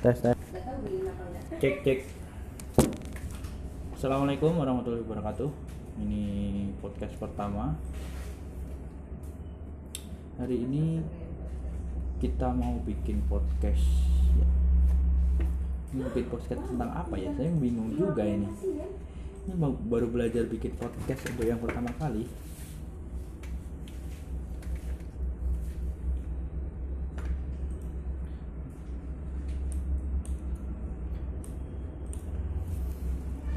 tes tes. Cek cek. Assalamualaikum warahmatullahi wabarakatuh. Ini podcast pertama. Hari ini kita mau bikin podcast ya. ini bikin podcast tentang apa ya? Saya bingung juga ini. Ini baru belajar bikin podcast untuk yang pertama kali.